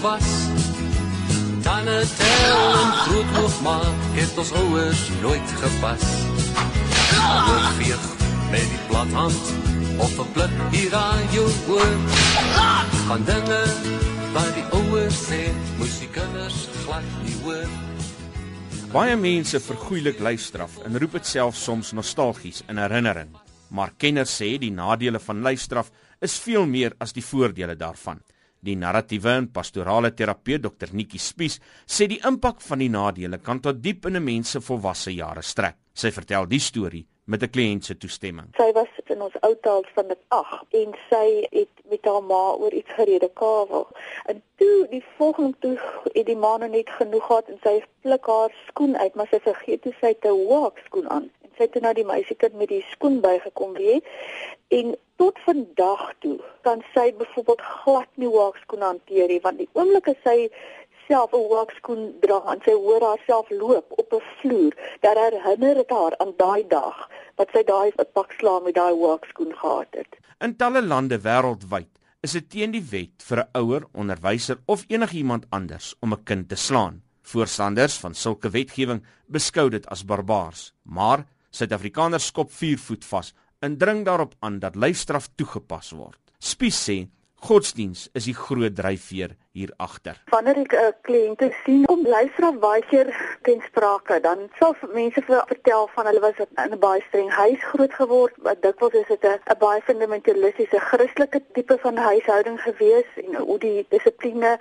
was. Tande tel en groot hoog maak het ons ouers nooit gepas. Hoog veeg met die plat hand of 'n blik hier aan jou oor. Van dinge wat die ouers sê, moes die kinders glad nie hoor. Baie mense vergoeilik lyfstraf en roep dit self soms nostalgies in herinnering. Maar kenners sê die nadele van lyfstraf is veel meer as die voordele daarvan. Die narratiewe en pastorale terapeut Dr Nikki Spies sê die impak van die nadele kan tot diep in 'n mens se volwasse jare strek. Sy vertel die storie met 'n kliënt se toestemming. Sy was in ons ou taal van dit 8 en sy het met haar ma oor iets gerede kavel. En toe die volgende toe het die ma nou net genoeg gehad en sy pluk haar skoen uit, maar sy vergeet hoe sy te walk skoen aan. En sy het nou die meisiekind met die skoen bygekom weer en tot vandag toe kan sy byvoorbeeld glad nie walkskoen hanteer nie want die oomblik as sy self 'n walkskoen dra en sy hoor haarself loop op 'n vloer dat herinner dit haar aan daai dag wat sy daai pak slaan met daai walkskoen gehad het. In talle lande wêreldwyd is dit teen die wet vir 'n ouer, onderwyser of enigiemand anders om 'n kind te slaan. Voorstanders van sulke wetgewing beskou dit as barbaars, maar Suid-Afrikaners skop vier voet vas en dring daarop aan dat lyfstraf toegepas word. Spies sê Godsdiens is die groot dryfveer hier agter. Wanneer ek 'n uh, kliënte sien kom luister of baie keer ten sprake, dan sal mense vir vertel van hulle was in 'n baie streng huis groot geword, wat dikwels is dit 'n baie fundamentalistiese Christelike tipe van huishouding gewees en hoe die dissipline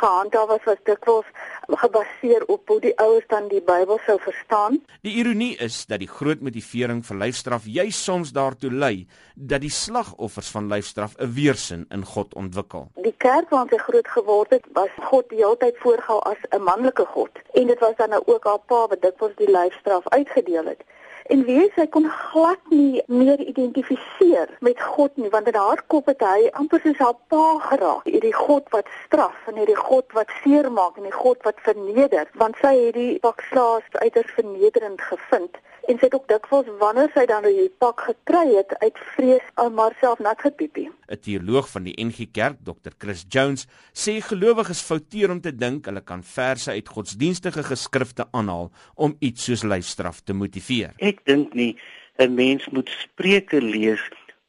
gehandhaaf was was dikwels gebaseer op hoe die ouers dan die Bybel sou verstaan. Die ironie is dat die groot motivering vir lyfstraf juis soms daartoe lei dat die slagoffers van lyfstraf 'n weerstand in God ontwikkel. Die kerk waarin sy groot geword het, was God die hele tyd voorgehou as 'n manlike God en dit was dan nou ook haar pa wat dikwels die lyfstraf uitgedeel het en wie sy kon glad nie meer identifiseer met God nie want in haar kop het hy amper soos haar pa geraak. Hierdie God wat straf en hierdie God wat seermaak en die God wat verneder want sy het die pakslaas uiters vernederend gevind en sy het ook dikwels wanneer sy dan die pak gekry het uit vrees om haarself nat gepiepie. 'n Teoloog van die NG Kerk, Dr. Chris Jones, sê gelowiges fouteer om te dink hulle kan verse uit godsdienstige geskrifte aanhaal om iets soos lyfstraf te motiveer. Ek dink nie 'n mens moet Spreuke lees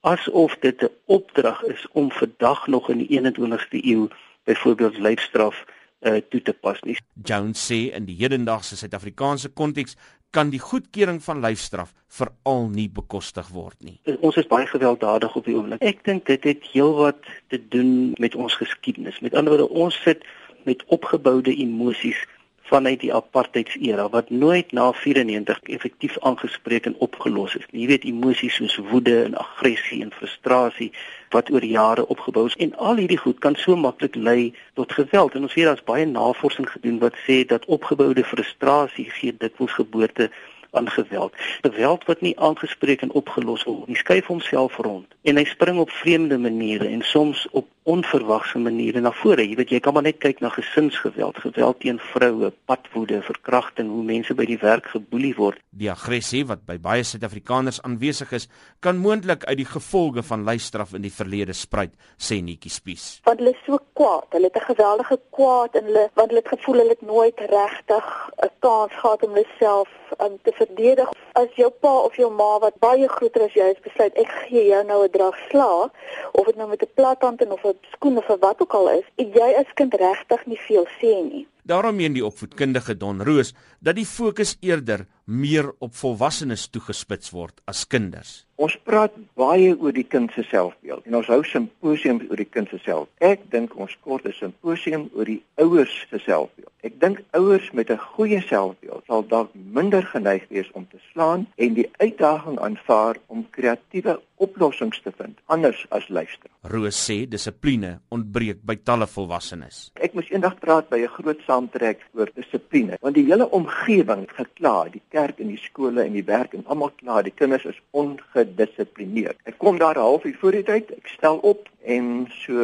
asof dit 'n opdrag is om vandag nog in die 21ste eeu byvoorbeeld lyfstraf uh, toe te pas nie. Jones sê in die hedendaagse Suid-Afrikaanse konteks kan die goedkeuring van lyfstraf veral nie bekostig word nie. Ons is baie gewelddadig op die oomblik. Ek dink dit het heelwat te doen met ons geskiedenis. Met ander woorde, ons sit met opgeboude emosies vanuit die apartheidsera wat nooit na 94 effektief aangespreek en opgelos is. Jy weet emosies soos woede en aggressie en frustrasie wat oor jare opgebou is en al hierdie goed kan so maklik lei tot geweld en ons weet daar's baie navorsing gedoen wat sê dat opgeboude frustrasie gee dikwels geboorte aan geweld. Geweld wat nie aangespreek en opgelos word nie, skuif homself rond en hy spring op vreemde maniere en soms op onverwagse maniere na vore. Jy weet jy kan maar net kyk na gesinsgeweld, geweld teen vroue, padwoede, verkrachting, hoe mense by die werk geboelie word. Die aggressie wat by baie Suid-Afrikaners aanwesig is, kan moontlik uit die gevolge van lyfstraf in die verlede spruit, sê Netjie Spies. Want hulle is so kwaad, hulle het 'n geweldige kwaad in hulle want hulle het gevoel hulle het nooit regtig 'n kans gehad om hulle self um, te verdedig. As jou pa of jou ma wat baie groter as jy is besluit ek gee jou nou 'n drag sla of dit nou met 'n plathand en of 'n skoen of wat ook al is, jy as kind regtig nie veel sê nie. Daarom meen die opvoedkundige Don Roos dat die fokus eerder meer op volwassenes toegespits word as kinders. Ons praat baie oor die kind se selfbeeld en ons hou simposiums oor die kind se self. Ek dink ons kort 'n simposium oor die ouers se selfbeeld. Ek dink ouers met 'n goeie selfbeeld sal dalk minder geneig wees om te slaan en die uitdaging aanvaar om kreatiewe oplossings te vind anders as luister. Roos sê dissipline ontbreek by talle volwassenes. Ek moes eendag praat by 'n groot saamtrek oor dissipline want die hele omgewing gekla, die kerk en die skole en die werk en almal kla, die kinders is onge gedissiplineerd. Ek kom daar halfuur voor die tyd, ek stel op en so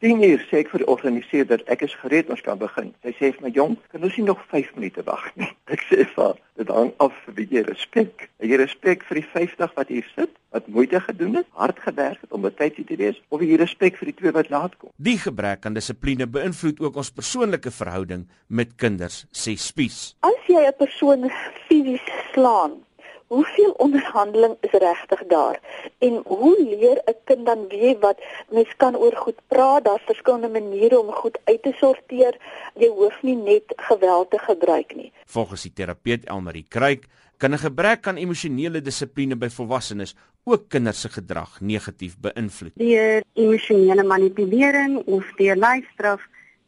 10 uur sê ek vir die organiseerder ek is gereed ons kan begin. Sy sê vir my jong, kan ons nie nog 5 minute wag nie. Ek sê vir dit hang af wie jy respek. Het jy respek vir die 50 wat hier sit, wat moeite gedoen het, hard gewerk het om betyds te wees, of jy respek vir die twee wat laat kom? Die gebrek aan dissipline beïnvloed ook ons persoonlike verhouding met kinders, sê Spies. As jy 'n persoon fisies slaan, hoeveel onderhandeling is regtig daar? En hoe leer 'n kind dan weet wat mens kan oor goed praat? Daar's verskillende maniere om goed uit te sorteer. Jy hoef nie net geweld te gebruik nie. Volgens die terapeut Elmarie Kruik kan 'n gebrek aan emosionele dissipline by volwassenes ook kinders se gedrag negatief beïnvloed. Deur emosionele manipulering of deur lyfstraf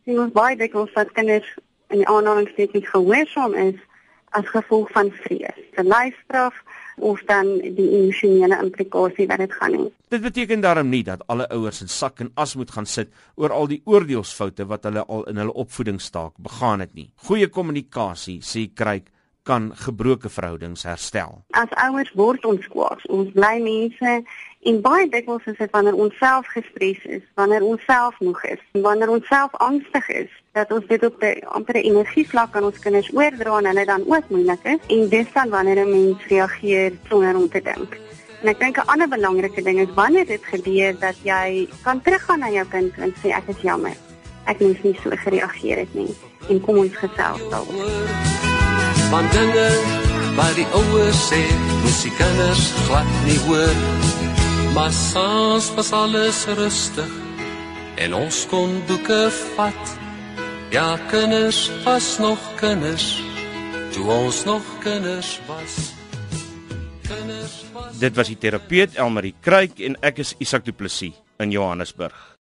sien ons baie dikwels dat kinders in die aanhalingstekens gehoorsaam is as gevolg van vrees. 'n Lyfstraf of dan die emosionele implikasie wat dit gaan hê. Dit beteken daarom nie dat alle ouers in sak en as moet gaan sit oor al die oordeelsfoute wat hulle al in hulle opvoedingstaak begaan het nie. Goeie kommunikasie, sê Kruik, kan gebroke verhoudings herstel. As ouers word ons kwaad. Ons bly mense en baie dikwels is dit wanneer ons self gestres is, wanneer ons self moeg is, wanneer ons self angstig is, dat ons dit op 'n ampere energievlak aan ons kinders oordra en hulle dan ook moeilik is en dis dan wanneer 'n mens reageer sonder om te dink. En ek dink 'n ander belangrike ding is wanneer dit gebeur dat jy kan teruggaan na jou kind en sê ek is jammer. Ek moes nie so gereageer het nie en kom ons gesels daaroor. Van dinge wat die ouers sê, moes die kinders glad nie hoor. Maar soms was alles rustig en ons kon boeke vat. Ja, kinders was nog kinders toe ons nog kinders was. Kinders was Dit was die terapeut Elmarie Kruik en ek is Isak Du Plessis in Johannesburg.